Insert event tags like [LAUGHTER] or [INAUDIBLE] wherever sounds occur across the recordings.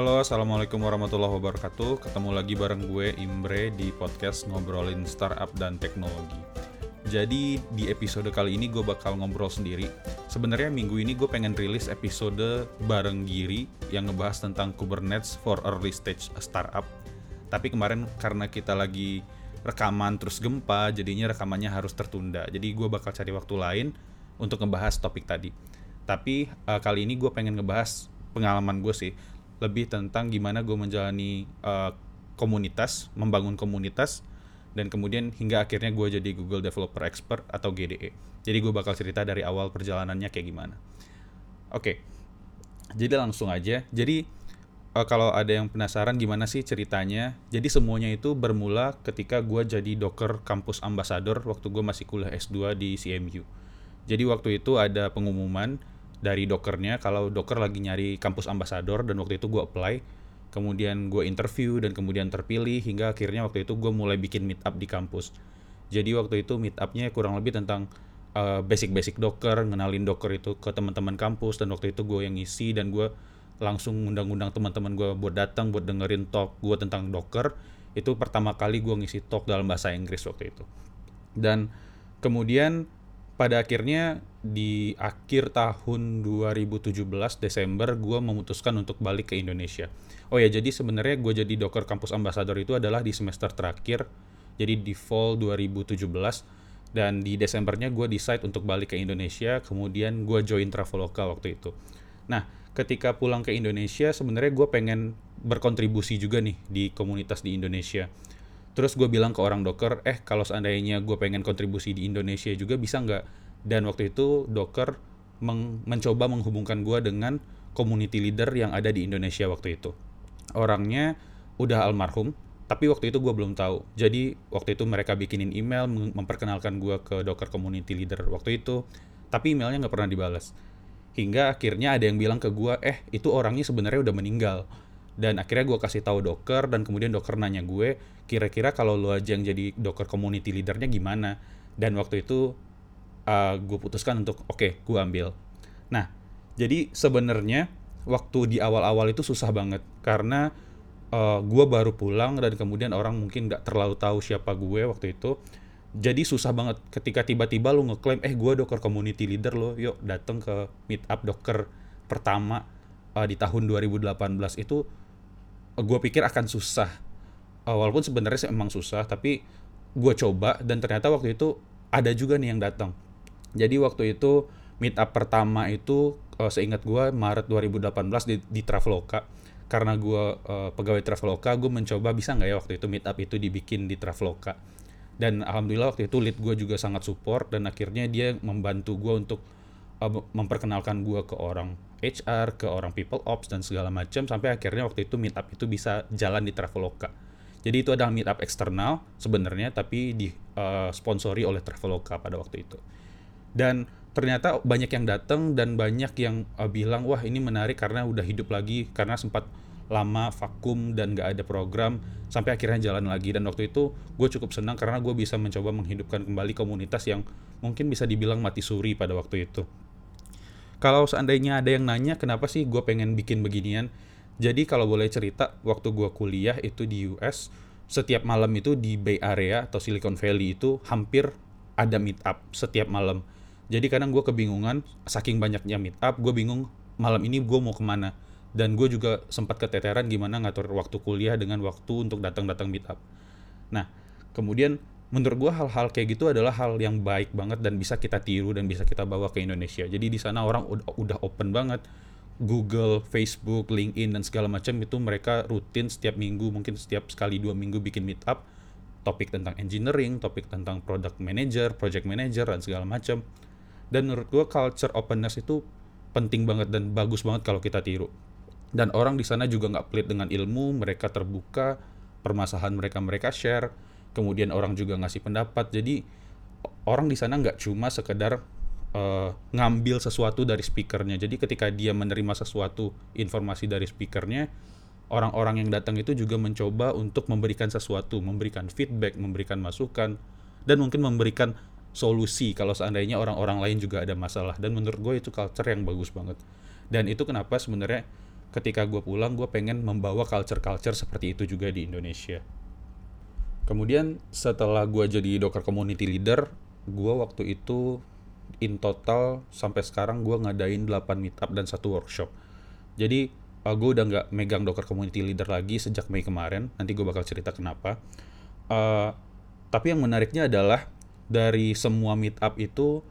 Halo, Assalamualaikum warahmatullahi wabarakatuh. Ketemu lagi bareng gue, Imbre, di podcast Ngobrolin Startup dan Teknologi. Jadi, di episode kali ini gue bakal ngobrol sendiri. Sebenarnya minggu ini gue pengen rilis episode bareng Giri yang ngebahas tentang Kubernetes for early stage startup. Tapi kemarin karena kita lagi rekaman terus gempa, jadinya rekamannya harus tertunda. Jadi gue bakal cari waktu lain untuk ngebahas topik tadi. Tapi uh, kali ini gue pengen ngebahas pengalaman gue sih lebih tentang gimana gue menjalani uh, komunitas, membangun komunitas, dan kemudian hingga akhirnya gue jadi Google Developer Expert atau GDE. Jadi gue bakal cerita dari awal perjalanannya kayak gimana. Oke, jadi langsung aja. Jadi uh, kalau ada yang penasaran gimana sih ceritanya, jadi semuanya itu bermula ketika gue jadi Docker Campus Ambassador waktu gue masih kuliah S2 di CMU. Jadi waktu itu ada pengumuman dari dokernya kalau doker lagi nyari kampus ambasador dan waktu itu gue apply kemudian gue interview dan kemudian terpilih hingga akhirnya waktu itu gue mulai bikin meet up di kampus. Jadi waktu itu meet upnya kurang lebih tentang uh, basic-basic docker ngenalin docker itu ke teman-teman kampus dan waktu itu gue yang ngisi dan gue langsung undang-undang teman-teman gue buat datang buat dengerin talk gue tentang docker itu pertama kali gue ngisi talk dalam bahasa Inggris waktu itu. Dan kemudian pada akhirnya di akhir tahun 2017 Desember gue memutuskan untuk balik ke Indonesia. Oh ya jadi sebenarnya gue jadi Docker Campus Ambassador itu adalah di semester terakhir, jadi di fall 2017 dan di Desembernya gue decide untuk balik ke Indonesia, kemudian gue join Traveloka waktu itu. Nah ketika pulang ke Indonesia sebenarnya gue pengen berkontribusi juga nih di komunitas di Indonesia Terus gue bilang ke orang docker, eh kalau seandainya gue pengen kontribusi di Indonesia juga bisa nggak? Dan waktu itu docker meng mencoba menghubungkan gue dengan community leader yang ada di Indonesia waktu itu. Orangnya udah almarhum, tapi waktu itu gue belum tahu. Jadi waktu itu mereka bikinin email memperkenalkan gue ke docker community leader waktu itu, tapi emailnya nggak pernah dibalas. Hingga akhirnya ada yang bilang ke gue, eh itu orangnya sebenarnya udah meninggal dan akhirnya gue kasih tahu docker dan kemudian docker nanya gue kira-kira kalau lo aja yang jadi docker community leadernya gimana? Dan waktu itu uh, gue putuskan untuk oke okay, gue ambil. Nah jadi sebenarnya waktu di awal-awal itu susah banget karena uh, gue baru pulang dan kemudian orang mungkin nggak terlalu tahu siapa gue waktu itu. Jadi susah banget ketika tiba-tiba lo ngeklaim eh gue docker community leader lo yuk datang ke meetup docker pertama uh, di tahun 2018 itu gue pikir akan susah. Uh, walaupun sebenarnya emang susah tapi gue coba dan ternyata waktu itu ada juga nih yang datang. Jadi waktu itu meet up pertama itu uh, seingat gue Maret 2018 di, di Traveloka. Karena gue uh, pegawai Traveloka gue mencoba bisa nggak ya waktu itu meet up itu dibikin di Traveloka. Dan alhamdulillah waktu itu lead gue juga sangat support dan akhirnya dia membantu gue untuk uh, memperkenalkan gue ke orang HR, ke orang people ops dan segala macam sampai akhirnya waktu itu meetup itu bisa jalan di Traveloka. Jadi itu adalah meetup eksternal sebenarnya tapi disponsori uh, oleh Traveloka pada waktu itu. Dan ternyata banyak yang datang dan banyak yang uh, bilang wah ini menarik karena udah hidup lagi karena sempat lama vakum dan gak ada program sampai akhirnya jalan lagi dan waktu itu gue cukup senang karena gue bisa mencoba menghidupkan kembali komunitas yang mungkin bisa dibilang mati suri pada waktu itu kalau seandainya ada yang nanya kenapa sih gue pengen bikin beginian, jadi kalau boleh cerita, waktu gue kuliah itu di US, setiap malam itu di Bay Area atau Silicon Valley itu hampir ada meet up setiap malam. Jadi kadang gue kebingungan, saking banyaknya meet up, gue bingung malam ini gue mau ke mana. Dan gue juga sempat keteteran gimana ngatur waktu kuliah dengan waktu untuk datang-datang meet up. Nah, kemudian menurut gue hal-hal kayak gitu adalah hal yang baik banget dan bisa kita tiru dan bisa kita bawa ke Indonesia. Jadi di sana orang udah open banget. Google, Facebook, LinkedIn dan segala macam itu mereka rutin setiap minggu mungkin setiap sekali dua minggu bikin meet up topik tentang engineering, topik tentang product manager, project manager dan segala macam. Dan menurut gue culture openness itu penting banget dan bagus banget kalau kita tiru. Dan orang di sana juga nggak pelit dengan ilmu, mereka terbuka, permasalahan mereka mereka share kemudian orang juga ngasih pendapat. Jadi orang di sana nggak cuma sekedar uh, ngambil sesuatu dari speakernya. Jadi ketika dia menerima sesuatu informasi dari speakernya orang-orang yang datang itu juga mencoba untuk memberikan sesuatu memberikan feedback memberikan masukan dan mungkin memberikan solusi kalau seandainya orang-orang lain juga ada masalah. Dan menurut gue itu culture yang bagus banget. Dan itu kenapa sebenarnya ketika gue pulang gue pengen membawa culture-culture seperti itu juga di Indonesia. Kemudian setelah gue jadi Docker Community Leader, gue waktu itu in total sampai sekarang gue ngadain 8 meetup dan satu workshop. Jadi uh, gue udah nggak megang Docker Community Leader lagi sejak Mei kemarin. Nanti gue bakal cerita kenapa. Uh, tapi yang menariknya adalah dari semua meetup itu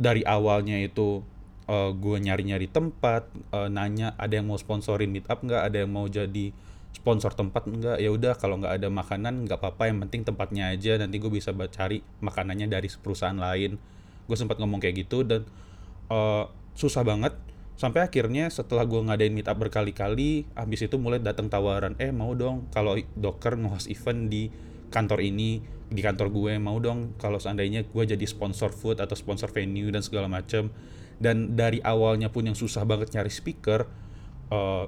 dari awalnya itu uh, gue nyari-nyari tempat, uh, nanya ada yang mau sponsorin meetup nggak, ada yang mau jadi sponsor tempat enggak ya udah kalau nggak ada makanan nggak apa-apa yang penting tempatnya aja nanti gue bisa cari makanannya dari perusahaan lain. Gue sempat ngomong kayak gitu dan uh, susah banget. Sampai akhirnya setelah gue ngadain meetup berkali-kali habis itu mulai datang tawaran eh mau dong kalau docker nge-host event di kantor ini di kantor gue mau dong kalau seandainya gue jadi sponsor food atau sponsor venue dan segala macam dan dari awalnya pun yang susah banget nyari speaker uh,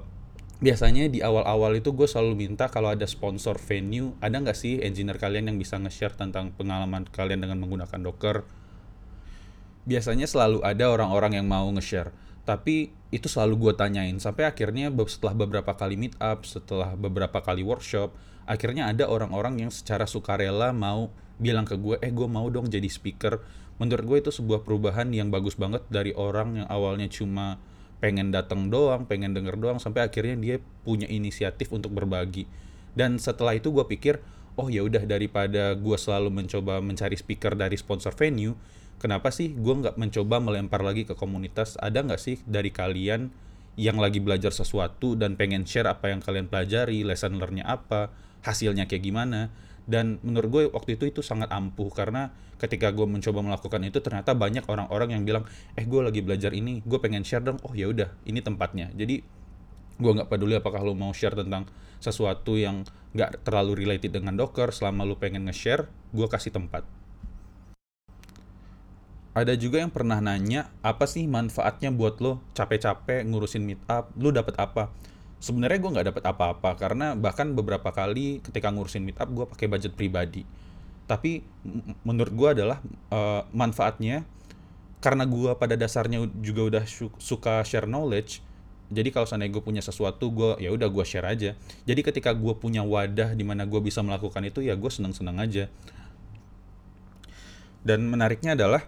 biasanya di awal-awal itu gue selalu minta kalau ada sponsor venue ada nggak sih engineer kalian yang bisa nge-share tentang pengalaman kalian dengan menggunakan Docker? Biasanya selalu ada orang-orang yang mau nge-share tapi itu selalu gue tanyain sampai akhirnya setelah beberapa kali meet up setelah beberapa kali workshop akhirnya ada orang-orang yang secara sukarela mau bilang ke gue eh gue mau dong jadi speaker. Menurut gue itu sebuah perubahan yang bagus banget dari orang yang awalnya cuma pengen datang doang, pengen denger doang sampai akhirnya dia punya inisiatif untuk berbagi. Dan setelah itu gue pikir, oh ya udah daripada gue selalu mencoba mencari speaker dari sponsor venue, kenapa sih gue nggak mencoba melempar lagi ke komunitas? Ada nggak sih dari kalian yang lagi belajar sesuatu dan pengen share apa yang kalian pelajari, lesson learn-nya apa, hasilnya kayak gimana? Dan menurut gue waktu itu itu sangat ampuh. Karena ketika gue mencoba melakukan itu ternyata banyak orang-orang yang bilang eh gue lagi belajar ini gue pengen share dong. Oh ya udah ini tempatnya. Jadi gue nggak peduli apakah lo mau share tentang sesuatu yang nggak terlalu related dengan Docker selama lo pengen nge-share gue kasih tempat. Ada juga yang pernah nanya apa sih manfaatnya buat lo capek-capek ngurusin meetup? Lo dapat apa sebenarnya gue nggak dapat apa-apa karena bahkan beberapa kali ketika ngurusin meetup gue pakai budget pribadi. Tapi menurut gue adalah uh, manfaatnya karena gue pada dasarnya juga udah suka share knowledge jadi kalau seandainya gue punya sesuatu gue ya udah gue share aja. Jadi ketika gue punya wadah di mana gue bisa melakukan itu ya gue seneng seneng aja. Dan menariknya adalah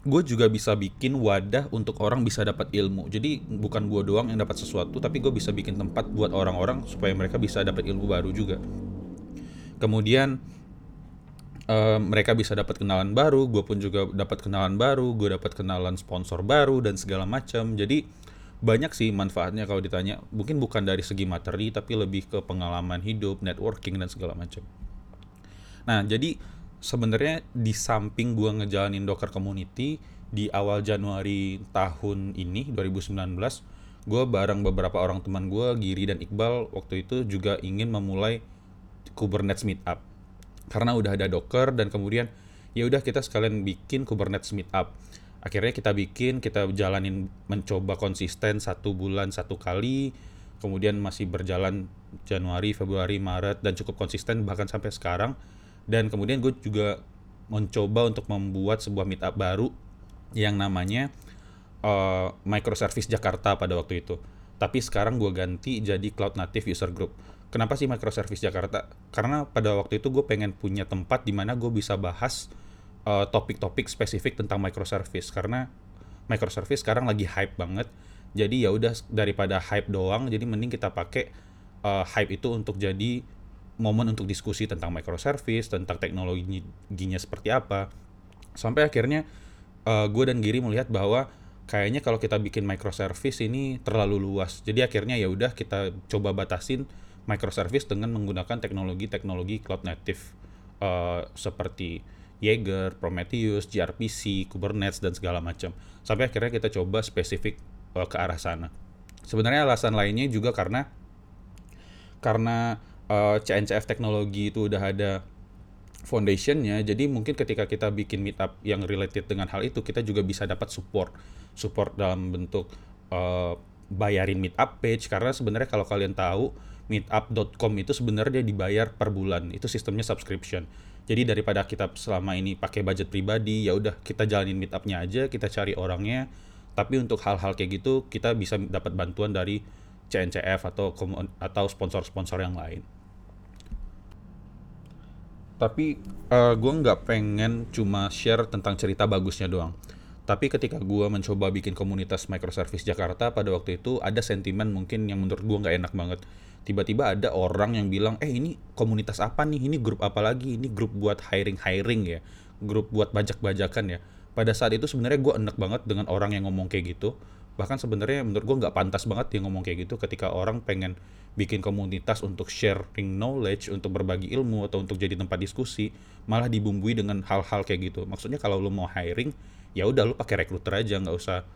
gue juga bisa bikin wadah untuk orang bisa dapat ilmu. Jadi bukan gue doang yang dapat sesuatu, tapi gue bisa bikin tempat buat orang-orang supaya mereka bisa dapat ilmu baru juga. Kemudian uh, mereka bisa dapat kenalan baru, gue pun juga dapat kenalan baru, gue dapat kenalan sponsor baru dan segala macam. Jadi banyak sih manfaatnya kalau ditanya. Mungkin bukan dari segi materi, tapi lebih ke pengalaman hidup, networking dan segala macam. Nah jadi sebenarnya di samping gua ngejalanin Docker Community di awal Januari tahun ini 2019 gue bareng beberapa orang teman gue Giri dan Iqbal waktu itu juga ingin memulai Kubernetes Meetup. Karena udah ada Docker dan kemudian ya udah kita sekalian bikin Kubernetes Meetup. Akhirnya kita bikin kita jalanin mencoba konsisten satu bulan satu kali kemudian masih berjalan Januari Februari Maret dan cukup konsisten bahkan sampai sekarang dan kemudian gue juga mencoba untuk membuat sebuah meetup baru yang namanya uh, Microservice Jakarta pada waktu itu. Tapi sekarang gue ganti jadi Cloud Native User Group. Kenapa sih Microservice Jakarta? Karena pada waktu itu gue pengen punya tempat di mana gue bisa bahas uh, topik-topik spesifik tentang microservice. Karena microservice sekarang lagi hype banget. Jadi ya udah daripada hype doang, jadi mending kita pakai uh, hype itu untuk jadi momen untuk diskusi tentang microservice, tentang teknologinya seperti apa. Sampai akhirnya uh, gue dan Giri melihat bahwa kayaknya kalau kita bikin microservice ini terlalu luas. Jadi akhirnya ya udah kita coba batasin microservice dengan menggunakan teknologi-teknologi cloud native uh, seperti Jaeger, Prometheus, gRPC, Kubernetes dan segala macam. Sampai akhirnya kita coba spesifik uh, ke arah sana. Sebenarnya alasan lainnya juga karena karena uh, eh, CNCF teknologi itu udah ada foundationnya jadi mungkin ketika kita bikin meetup yang related dengan hal itu kita juga bisa dapat support support dalam bentuk uh, bayarin meetup page. Karena sebenarnya kalau kalian tahu meetup.com itu sebenarnya dibayar per bulan. Itu sistemnya subscription. Jadi daripada kita selama ini pakai budget pribadi ya udah kita jalanin meetupnya aja kita cari orangnya. Tapi untuk hal-hal kayak gitu kita bisa dapat bantuan dari CNCF atau atau sponsor-sponsor yang lain. Tapi uh, gue nggak pengen cuma share tentang cerita bagusnya doang. Tapi ketika gue mencoba bikin komunitas microservice Jakarta pada waktu itu ada sentimen mungkin yang menurut gue nggak enak banget. Tiba-tiba ada orang yang bilang, eh ini komunitas apa nih? Ini grup apa lagi? Ini grup buat hiring-hiring ya? Grup buat bajak-bajakan ya? Pada saat itu sebenarnya gue enak banget dengan orang yang ngomong kayak gitu bahkan sebenarnya menurut gue nggak pantas banget dia ngomong kayak gitu ketika orang pengen bikin komunitas untuk sharing knowledge untuk berbagi ilmu atau untuk jadi tempat diskusi malah dibumbui dengan hal-hal kayak gitu. Maksudnya kalau lo mau hiring ya udah lo pakai recruiter aja nggak usah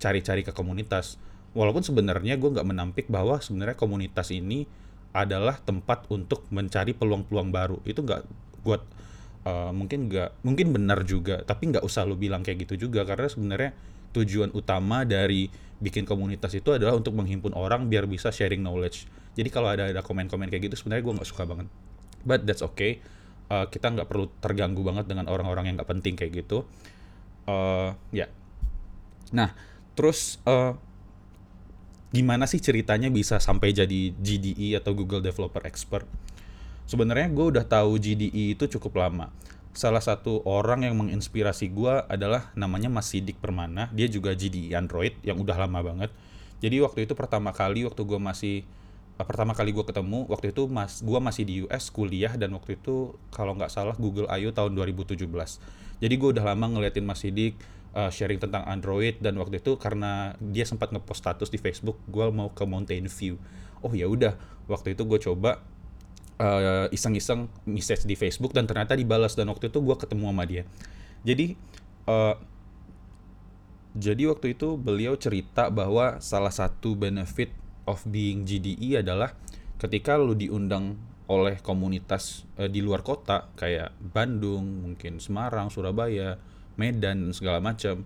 cari-cari ke komunitas. Walaupun sebenarnya gue nggak menampik bahwa sebenarnya komunitas ini adalah tempat untuk mencari peluang-peluang baru. Itu nggak buat uh, mungkin nggak mungkin benar juga tapi nggak usah lo bilang kayak gitu juga karena sebenarnya tujuan utama dari bikin komunitas itu adalah untuk menghimpun orang biar bisa sharing knowledge. Jadi kalau ada ada komen-komen kayak gitu sebenarnya gue nggak suka banget. But that's okay. Uh, kita nggak perlu terganggu banget dengan orang-orang yang nggak penting kayak gitu. Uh, ya. Yeah. Nah, terus uh, gimana sih ceritanya bisa sampai jadi GDE atau Google Developer Expert? Sebenarnya gue udah tahu GDE itu cukup lama salah satu orang yang menginspirasi gue adalah namanya Mas Sidik Permana. Dia juga GD Android yang udah lama banget. Jadi waktu itu pertama kali waktu gue masih uh, pertama kali gue ketemu waktu itu mas gue masih di US kuliah dan waktu itu kalau nggak salah Google I.O. tahun 2017. Jadi gue udah lama ngeliatin Mas Sidik uh, sharing tentang Android dan waktu itu karena dia sempat ngepost status di Facebook gue mau ke Mountain View. Oh ya udah waktu itu gue coba uh, iseng-iseng message di Facebook dan ternyata dibalas dan waktu itu gue ketemu sama dia jadi uh, jadi waktu itu beliau cerita bahwa salah satu benefit of being GDE adalah ketika lu diundang oleh komunitas uh, di luar kota kayak Bandung, mungkin Semarang, Surabaya, Medan dan segala macam.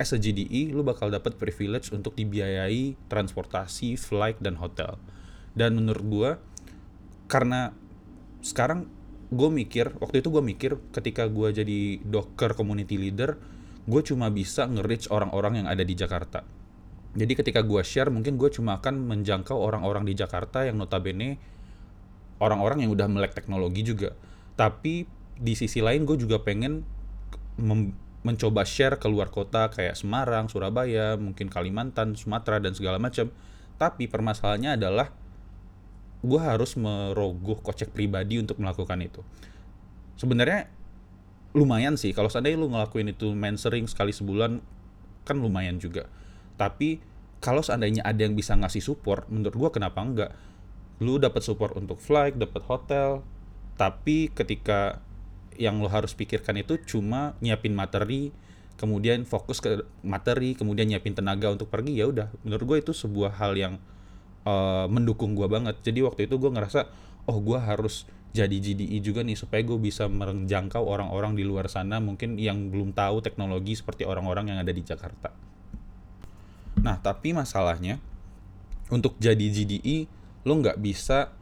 As a GDE lu bakal dapat privilege untuk dibiayai transportasi, flight dan hotel. Dan menurut gua karena sekarang gue mikir waktu itu gue mikir ketika gue jadi docker community leader gue cuma bisa nge-reach orang-orang yang ada di Jakarta jadi ketika gue share mungkin gue cuma akan menjangkau orang-orang di Jakarta yang notabene orang-orang yang udah melek teknologi juga tapi di sisi lain gue juga pengen mencoba share ke luar kota kayak Semarang, Surabaya, mungkin Kalimantan, Sumatera dan segala macam. Tapi permasalahannya adalah gue harus merogoh kocek pribadi untuk melakukan itu. Sebenarnya lumayan sih kalau seandainya lu ngelakuin itu mentoring sekali sebulan kan lumayan juga. Tapi kalau seandainya ada yang bisa ngasih support menurut gue kenapa enggak? Lu dapat support untuk flight dapat hotel tapi ketika yang lo harus pikirkan itu cuma nyiapin materi kemudian fokus ke materi kemudian nyiapin tenaga untuk pergi ya udah. Menurut gue itu sebuah hal yang uh, mendukung gue banget jadi waktu itu gue ngerasa oh gue harus jadi GDI juga nih supaya gue bisa menjangkau orang-orang di luar sana mungkin yang belum tahu teknologi seperti orang-orang yang ada di Jakarta. Nah tapi masalahnya untuk jadi GDI lo nggak bisa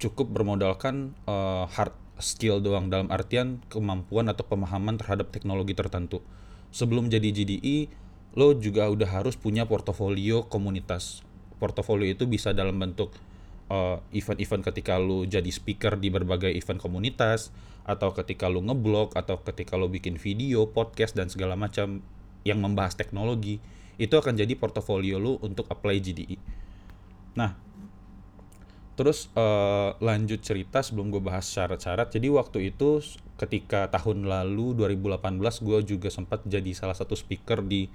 cukup bermodalkan uh, hard skill doang dalam artian kemampuan atau pemahaman terhadap teknologi tertentu. Sebelum jadi GDI lo juga udah harus punya portofolio komunitas portofolio itu bisa dalam bentuk uh, event-event ketika lu jadi speaker di berbagai event komunitas atau ketika lu ngeblog atau ketika lu bikin video, podcast dan segala macam yang membahas teknologi itu akan jadi portofolio lu untuk apply GDE. Nah, terus uh, lanjut cerita sebelum gue bahas syarat-syarat. Jadi waktu itu ketika tahun lalu 2018 gue juga sempat jadi salah satu speaker di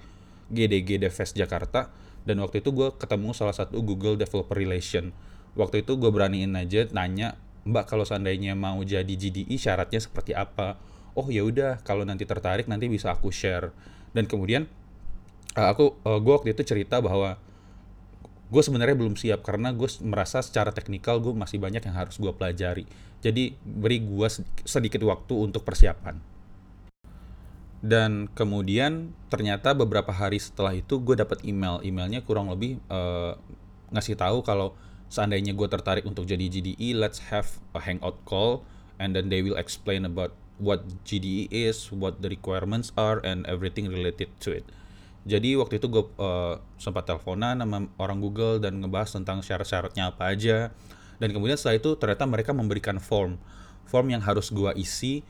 GDG Devest Jakarta dan waktu itu gue ketemu salah satu Google Developer Relation. Waktu itu gue beraniin aja nanya mbak kalau seandainya mau jadi GDE syaratnya seperti apa? Oh ya udah kalau nanti tertarik nanti bisa aku share. Dan kemudian uh, aku uh, gue waktu itu cerita bahwa gue sebenarnya belum siap karena gue merasa secara teknikal gue masih banyak yang harus gue pelajari. Jadi beri gue sedikit waktu untuk persiapan dan kemudian ternyata beberapa hari setelah itu gue dapat email. Emailnya kurang lebih uh, ngasih tahu kalau seandainya gue tertarik untuk jadi GDE let's have a hangout call and then they will explain about what GDE is what the requirements are and everything related to it. Jadi waktu itu gue uh, sempat teleponan sama orang Google dan ngebahas tentang syarat-syaratnya apa aja. Dan kemudian setelah itu ternyata mereka memberikan form, form yang harus gue isi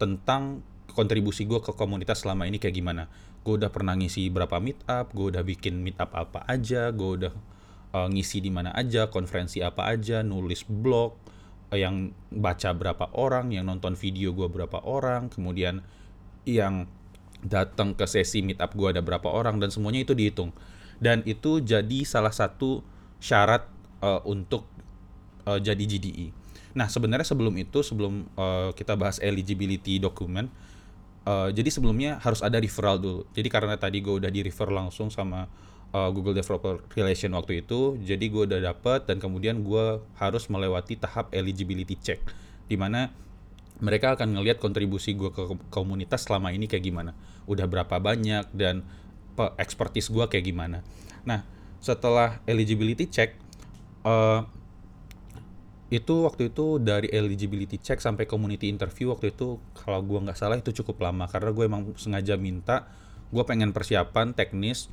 tentang kontribusi gue ke komunitas selama ini kayak gimana. Gue udah pernah ngisi berapa meetup, gue udah bikin meetup apa aja, gue udah uh, ngisi di mana aja, konferensi apa aja, nulis blog, uh, yang baca berapa orang, yang nonton video gue berapa orang, kemudian yang datang ke sesi meetup gue ada berapa orang dan semuanya itu dihitung dan itu jadi salah satu syarat uh, untuk uh, jadi GDE. Nah sebenarnya sebelum itu sebelum uh, kita bahas eligibility document, uh, jadi sebelumnya harus ada referral dulu. Jadi karena tadi gue udah di refer langsung sama uh, Google Developer Relation waktu itu, jadi gue udah dapet dan kemudian gue harus melewati tahap eligibility check, di mana mereka akan ngelihat kontribusi gue ke komunitas selama ini kayak gimana udah berapa banyak dan expertise gue kayak gimana nah setelah eligibility check uh, itu waktu itu dari eligibility check sampai community interview waktu itu kalau gue nggak salah itu cukup lama. Karena gue emang sengaja minta gue pengen persiapan teknis.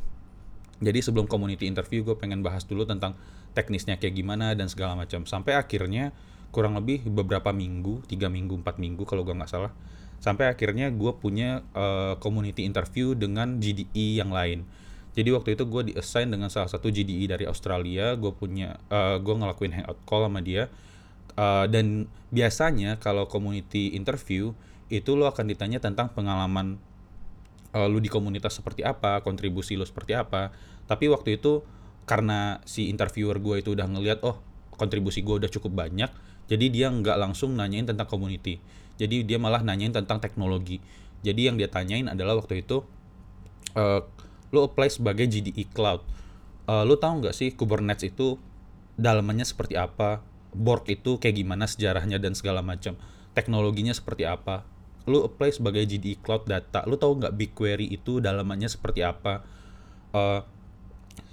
Jadi sebelum community interview gue pengen bahas dulu tentang teknisnya kayak gimana dan segala macam. Sampai akhirnya kurang lebih beberapa minggu tiga minggu empat minggu kalau gue nggak salah sampai akhirnya gue punya uh, community interview dengan GDE yang lain jadi waktu itu gue diassign dengan salah satu GDE dari Australia gue punya uh, gue ngelakuin hangout call sama dia uh, dan biasanya kalau community interview itu lo akan ditanya tentang pengalaman uh, lu di komunitas seperti apa kontribusi lo seperti apa tapi waktu itu karena si interviewer gue itu udah ngeliat oh kontribusi gue udah cukup banyak jadi dia nggak langsung nanyain tentang community. Jadi dia malah nanyain tentang teknologi. Jadi yang dia tanyain adalah waktu itu uh, lo apply sebagai GDE Cloud. Uh, lo tahu nggak sih Kubernetes itu dalamannya seperti apa? Borg itu kayak gimana sejarahnya dan segala macam. Teknologinya seperti apa? Lo apply sebagai GDE Cloud Data. Lo tahu nggak BigQuery itu dalamannya seperti apa? Uh,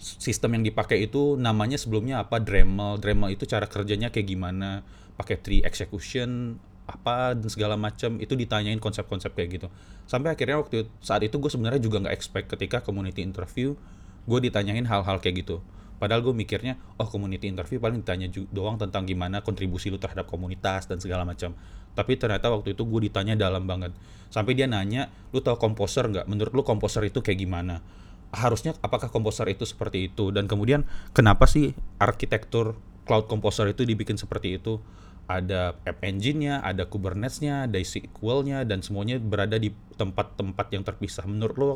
sistem yang dipakai itu namanya sebelumnya apa Dremel Dremel itu cara kerjanya kayak gimana pakai tree execution apa dan segala macam itu ditanyain konsep-konsep kayak gitu. Sampai akhirnya waktu saat itu gue sebenarnya juga nggak expect ketika community interview gue ditanyain hal-hal kayak gitu. Padahal gue mikirnya oh community interview paling ditanya doang tentang gimana kontribusi lu terhadap komunitas dan segala macam. Tapi ternyata waktu itu gue ditanya dalam banget. Sampai dia nanya lu tau komposer nggak? Menurut lu komposer itu kayak gimana? Harusnya apakah komposer itu seperti itu? Dan kemudian kenapa sih arsitektur cloud composer itu dibikin seperti itu ada app engine-nya, ada Kubernetes-nya, ada SQL-nya, dan semuanya berada di tempat-tempat yang terpisah. Menurut lo,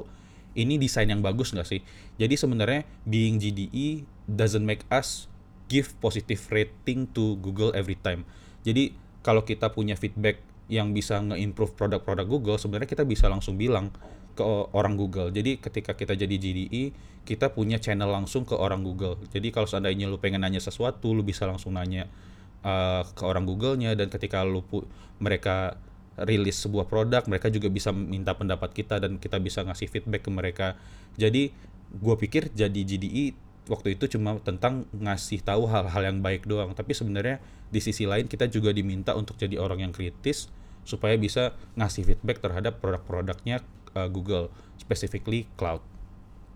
ini desain yang bagus nggak sih? Jadi sebenarnya being GDE doesn't make us give positive rating to Google every time. Jadi kalau kita punya feedback yang bisa nge-improve produk-produk Google, sebenarnya kita bisa langsung bilang ke orang Google. Jadi ketika kita jadi GDE, kita punya channel langsung ke orang Google. Jadi kalau seandainya lu pengen nanya sesuatu, lu bisa langsung nanya uh, ke orang Google-nya dan ketika lu mereka rilis sebuah produk mereka juga bisa minta pendapat kita dan kita bisa ngasih feedback ke mereka. Jadi gue pikir jadi GDE waktu itu cuma tentang ngasih tahu hal-hal yang baik doang. Tapi sebenarnya di sisi lain kita juga diminta untuk jadi orang yang kritis supaya bisa ngasih feedback terhadap produk-produknya uh, Google specifically cloud.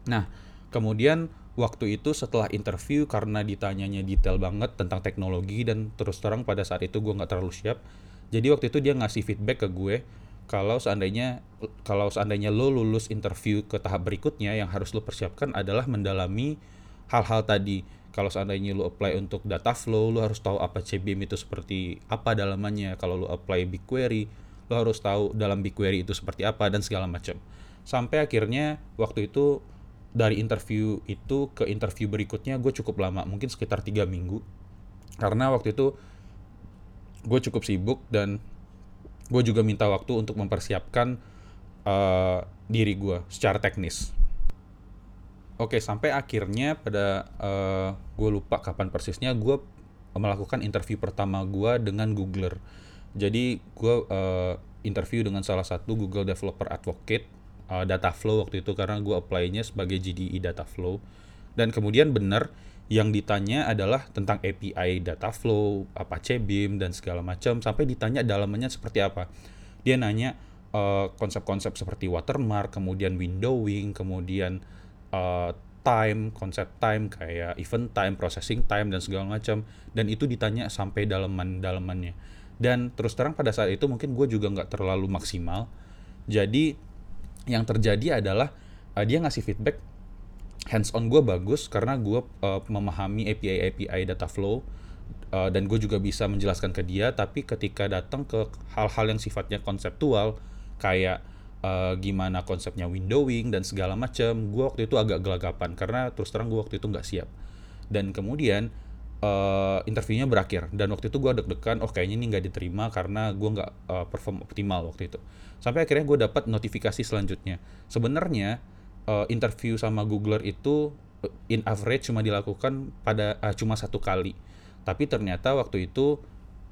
Nah kemudian waktu itu setelah interview karena ditanyanya detail banget tentang teknologi dan terus terang pada saat itu gue nggak terlalu siap. Jadi waktu itu dia ngasih feedback ke gue kalau seandainya kalau seandainya lo lulus interview ke tahap berikutnya yang harus lo persiapkan adalah mendalami hal-hal tadi. Kalau seandainya lo apply untuk data flow lo harus tahu apa CBM itu seperti apa dalamannya. Kalau lo apply BigQuery lo harus tahu dalam BigQuery itu seperti apa dan segala macam. Sampai akhirnya waktu itu dari interview itu ke interview berikutnya gue cukup lama mungkin sekitar tiga minggu. Karena waktu itu gue cukup sibuk dan gue juga minta waktu untuk mempersiapkan uh, diri gue secara teknis. Oke sampai akhirnya pada uh, eh, gue lupa kapan persisnya gue melakukan interview pertama gue dengan Googler. Jadi gue uh, interview dengan salah satu Google Developer Advocate uh, data flow waktu itu karena gue apply-nya sebagai GDE data flow dan kemudian benar yang ditanya adalah tentang API data flow, apa CBIM dan segala macam sampai ditanya dalamannya seperti apa. Dia nanya uh, konsep-konsep seperti watermark, kemudian windowing, kemudian uh, time, konsep time kayak event time, processing time dan segala macam dan itu ditanya sampai dalaman-dalamannya. Dan terus terang pada saat itu mungkin gue juga nggak terlalu maksimal. Jadi yang terjadi adalah uh, dia ngasih feedback hands on gue bagus karena gue uh, memahami API API data flow uh, dan gue juga bisa menjelaskan ke dia tapi ketika datang ke hal-hal yang sifatnya konseptual kayak uh, gimana konsepnya windowing dan segala macam gue waktu itu agak gelagapan karena terus terang gue waktu itu nggak siap. Dan kemudian uh, interviewnya berakhir dan waktu itu gue deg-degan oh kayaknya ini nggak diterima karena gue nggak uh, perform optimal waktu itu sampai akhirnya gue dapat notifikasi selanjutnya sebenarnya uh, interview sama Googler itu in average cuma dilakukan pada uh, cuma satu kali. Tapi ternyata waktu itu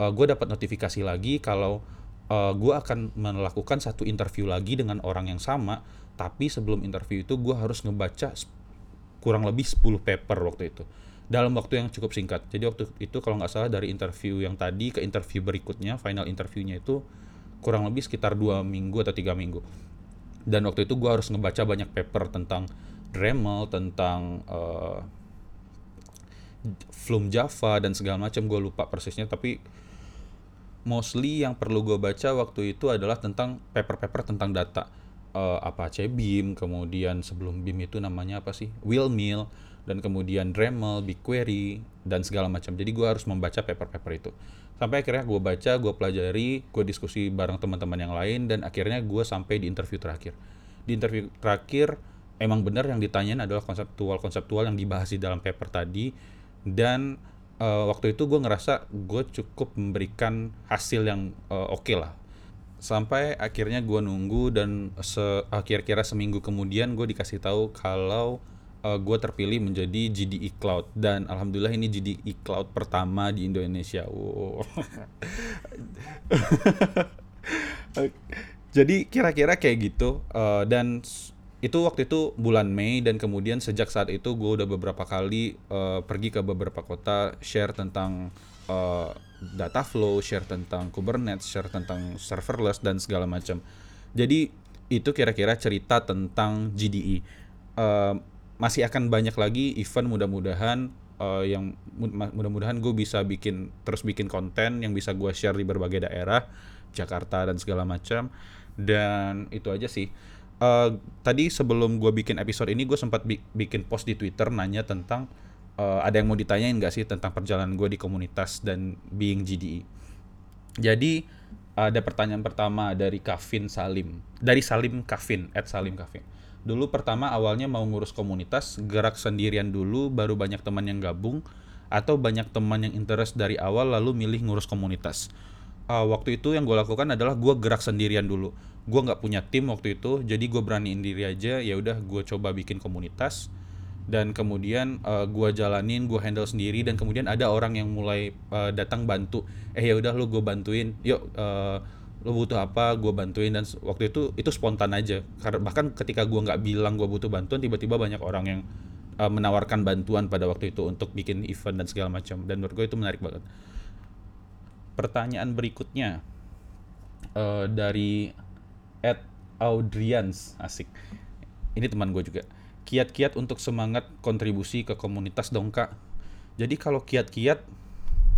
uh, gue dapat notifikasi lagi kalau uh, gue akan melakukan satu interview lagi dengan orang yang sama. Tapi sebelum interview itu gue harus ngebaca kurang lebih 10 paper waktu itu. Dalam waktu yang cukup singkat. Jadi waktu itu kalau nggak salah dari interview yang tadi ke interview berikutnya, final interviewnya itu kurang lebih sekitar dua minggu atau tiga minggu. Dan waktu itu gue harus ngebaca banyak paper tentang Dremel tentang uh, Flume Java dan segala macam. Gue lupa persisnya tapi mostly yang perlu gue baca waktu itu adalah tentang paper-paper tentang data uh, apa Beam kemudian sebelum Beam itu namanya apa sih? Wheelmill dan kemudian Dremel, BigQuery dan segala macam. Jadi gue harus membaca paper-paper itu. Sampai akhirnya gue baca gue pelajari gue diskusi bareng teman-teman yang lain dan akhirnya gue sampai di interview terakhir. Di interview terakhir emang benar yang ditanyain adalah konseptual-konseptual yang dibahas di dalam paper tadi dan uh, waktu itu gue ngerasa gue cukup memberikan hasil yang uh, oke okay lah sampai akhirnya gue nunggu dan se kira-kira seminggu kemudian gue dikasih tahu kalau uh, eh, gue terpilih menjadi GDE Cloud dan alhamdulillah ini GDE Cloud pertama di Indonesia. Wow. [LAUGHS] Jadi kira-kira kayak gitu uh, dan itu waktu itu bulan Mei dan kemudian sejak saat itu gue udah beberapa kali uh, pergi ke beberapa kota share tentang data flow, share tentang Kubernetes, share tentang serverless dan segala macam. Jadi itu kira-kira cerita tentang GDE. Uh, masih akan banyak lagi event mudah-mudahan uh, yang mudah-mudahan gue bisa bikin terus bikin konten yang bisa gue share di berbagai daerah Jakarta dan segala macam dan itu aja sih uh, tadi sebelum gue bikin episode ini gue sempat bi bikin post di Twitter nanya tentang uh, ada yang mau ditanyain gak sih tentang perjalanan gue di komunitas dan being GDE jadi ada pertanyaan pertama dari Kavin Salim. Dari Salim Kavin at Salim Kavin. Dulu pertama awalnya mau ngurus komunitas gerak sendirian dulu baru banyak teman yang gabung atau banyak teman yang interest dari awal lalu milih ngurus komunitas. Uh, waktu itu yang gue lakukan adalah gue gerak sendirian dulu. Gue nggak punya tim waktu itu jadi gue beraniin diri aja ya udah gue coba bikin komunitas dan kemudian uh, gue jalanin gue handle sendiri dan kemudian ada orang yang mulai uh, datang bantu. Eh ya udah lu gue bantuin. Yuk uh, lo butuh apa gue bantuin. Dan waktu itu itu spontan aja. Karena bahkan ketika gue nggak bilang gue butuh bantuan tiba-tiba banyak orang yang uh, menawarkan bantuan pada waktu itu untuk bikin event dan segala macam. Dan menurut gue itu menarik banget. Pertanyaan berikutnya uh, dari Ed Audrians. Asik. Ini teman gue juga kiat-kiat untuk semangat kontribusi ke komunitas dong kak jadi kalau kiat-kiat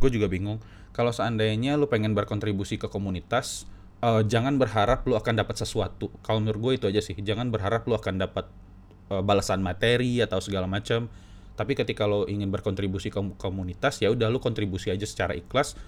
gue juga bingung kalau seandainya lu pengen berkontribusi ke komunitas uh, jangan berharap lu akan dapat sesuatu. Kalau menurut gue itu aja sih. Jangan berharap lu akan dapat uh, balasan materi atau segala macam. Tapi ketika lo ingin berkontribusi ke komunitas ya udah lu kontribusi aja secara ikhlas.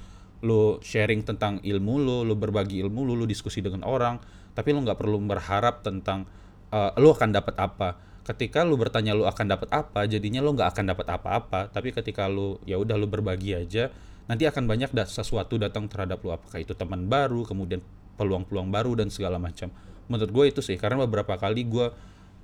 Lu sharing tentang ilmu lu, lu berbagi ilmu lu, lu diskusi dengan orang. Tapi lu nggak perlu berharap tentang uh, lu akan dapat apa. Ketika lu bertanya lu akan dapat apa, jadinya lu nggak akan dapat apa-apa. Tapi ketika lu ya udah lu berbagi aja, nanti akan banyak da sesuatu datang terhadap lu. Apakah itu teman baru, kemudian peluang-peluang baru dan segala macam. Menurut gue itu sih karena beberapa kali gue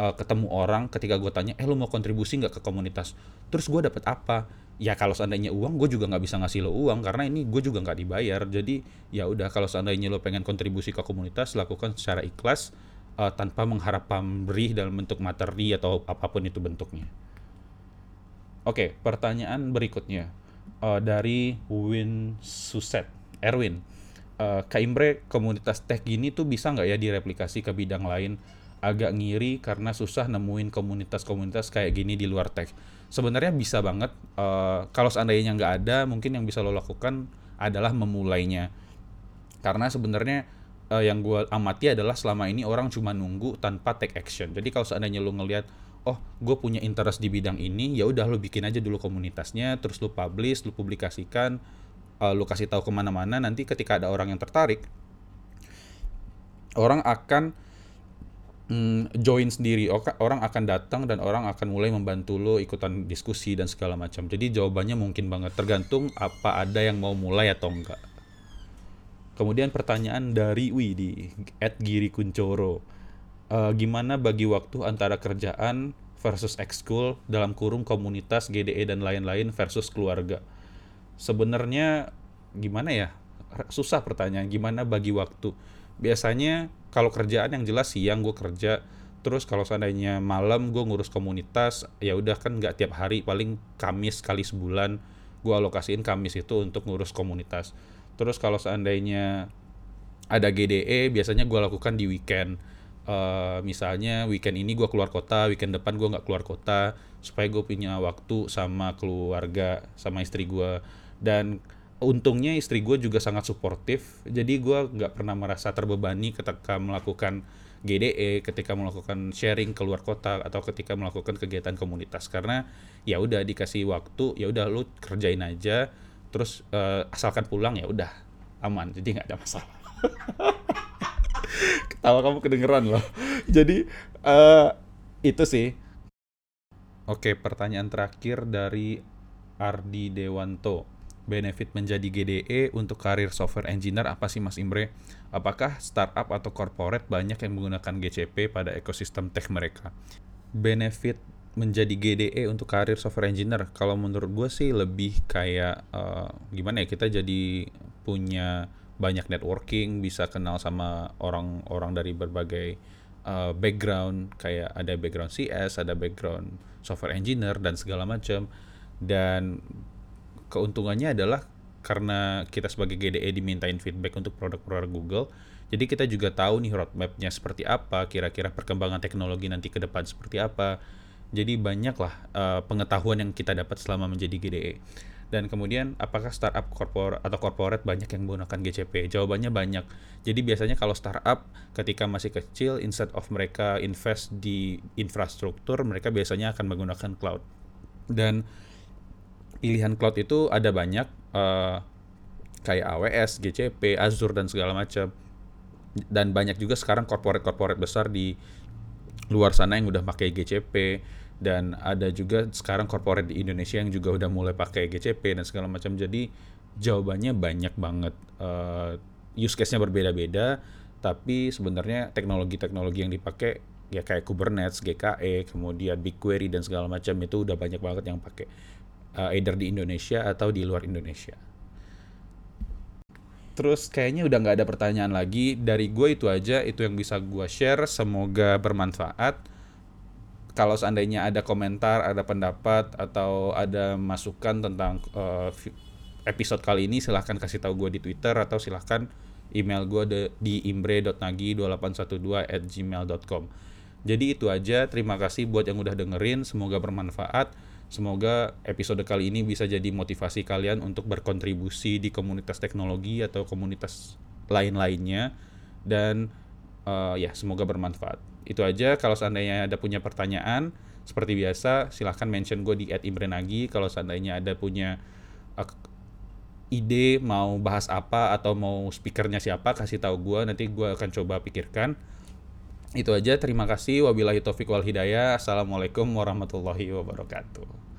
uh, ketemu orang ketika gue tanya eh lo mau kontribusi nggak ke komunitas? Terus gue dapat apa? Ya kalau seandainya uang gue juga nggak bisa ngasih lo uang karena ini gue juga nggak dibayar. Jadi ya udah kalau seandainya lo pengen kontribusi ke komunitas lakukan secara ikhlas uh, tanpa mengharap pemberi dalam bentuk materi atau apa pun itu bentuknya. Oke pertanyaan berikutnya uh, dari Win Suset Erwin. Uh, Kak Imbre komunitas tech gini tuh bisa nggak ya direplikasi ke bidang lain? Agak ngiri karena susah nemuin komunitas-komunitas kayak gini di luar tech sebenarnya bisa banget uh, kalau seandainya nggak ada mungkin yang bisa lo lakukan adalah memulainya. Karena sebenarnya uh, yang gue amati adalah selama ini orang cuma nunggu tanpa take action. Jadi kalau seandainya lo ngelihat oh gue punya interest di bidang ini ya udah lo bikin aja dulu komunitasnya terus lo publish lo publikasikan uh, lo kasih tahu ke mana-mana nanti ketika ada orang yang tertarik orang akan mm, join sendiri. Orang akan datang dan orang akan mulai membantu lo ikutan diskusi dan segala macam. Jadi jawabannya mungkin banget tergantung apa ada yang mau mulai atau enggak kemudian pertanyaan dari Widi at Giri Kuncoro uh, gimana bagi waktu antara kerjaan versus ekskul dalam kurung komunitas GDE dan lain-lain versus keluarga. Sebenarnya gimana ya? Susah pertanyaan gimana bagi waktu. Biasanya kalau kerjaan yang jelas siang gue kerja, terus kalau seandainya malam gue ngurus komunitas, ya udah kan nggak tiap hari, paling Kamis kali sebulan gue alokasiin Kamis itu untuk ngurus komunitas. Terus kalau seandainya ada GDE, biasanya gue lakukan di weekend. Uh, misalnya weekend ini gue keluar kota weekend depan gue nggak keluar kota supaya gue punya waktu sama keluarga sama istri gue dan untungnya istri gue juga sangat suportif jadi gue nggak pernah merasa terbebani ketika melakukan GDE ketika melakukan sharing keluar kota atau ketika melakukan kegiatan komunitas. Karena ya udah dikasih waktu ya udah lu kerjain aja terus uh, asalkan pulang ya udah aman jadi nggak ada masalah [LAUGHS] Ketawa kamu kedengeran loh. Jadi uh, itu sih. Oke, pertanyaan terakhir dari Ardi Dewanto. Benefit menjadi GDE untuk karir software engineer apa sih Mas Imre? Apakah startup atau corporate banyak yang menggunakan GCP pada ekosistem tech mereka? Benefit menjadi GDE untuk karir software engineer kalau menurut gue sih lebih kayak uh, gimana ya kita jadi punya banyak networking, bisa kenal sama orang-orang dari berbagai uh, background, kayak ada background CS, ada background software engineer dan segala macam. Dan keuntungannya adalah karena kita sebagai GDE dimintain feedback untuk produk-produk Google, jadi kita juga tahu nih roadmapnya seperti apa, kira-kira perkembangan teknologi nanti ke depan seperti apa. Jadi banyaklah uh, pengetahuan yang kita dapat selama menjadi GDE. Dan kemudian apakah startup korpor atau corporate banyak yang menggunakan GCP? Jawabannya banyak. Jadi biasanya kalau startup ketika masih kecil instead of mereka invest di infrastruktur, mereka biasanya akan menggunakan cloud. Dan pilihan cloud itu ada banyak uh, kayak AWS, GCP, Azure dan segala macam. Dan banyak juga sekarang corporate-corporate besar di luar sana yang udah pakai GCP dan ada juga sekarang corporate di Indonesia yang juga udah mulai pakai GCP dan segala macam jadi jawabannya banyak banget uh, use case-nya berbeda-beda tapi sebenarnya teknologi-teknologi yang dipakai ya kayak Kubernetes, GKE, kemudian BigQuery dan segala macam itu udah banyak banget yang pakai uh, either di Indonesia atau di luar Indonesia. Terus kayaknya udah nggak ada pertanyaan lagi. Dari gue itu aja itu yang bisa gue share. Semoga bermanfaat. Kalau seandainya ada komentar, ada pendapat atau ada masukan tentang uh, episode kali ini silahkan kasih tahu gue di Twitter atau silahkan email gue di imbre.nagi2812 at gmail.com jadi itu aja. Terima kasih buat yang udah dengerin. Semoga bermanfaat semoga episode kali ini bisa jadi motivasi kalian untuk berkontribusi di komunitas teknologi atau komunitas lain-lainnya. Dan uh, ya semoga bermanfaat. Itu aja kalau seandainya ada punya pertanyaan seperti biasa silahkan mention gue di @imrenagi. Kalau seandainya ada punya uh, ide mau bahas apa atau mau speakernya siapa kasih tahu gue nanti gue akan coba pikirkan itu aja. Terima kasih. Wabillahi taufiq wal hidayah. Assalamualaikum warahmatullahi wabarakatuh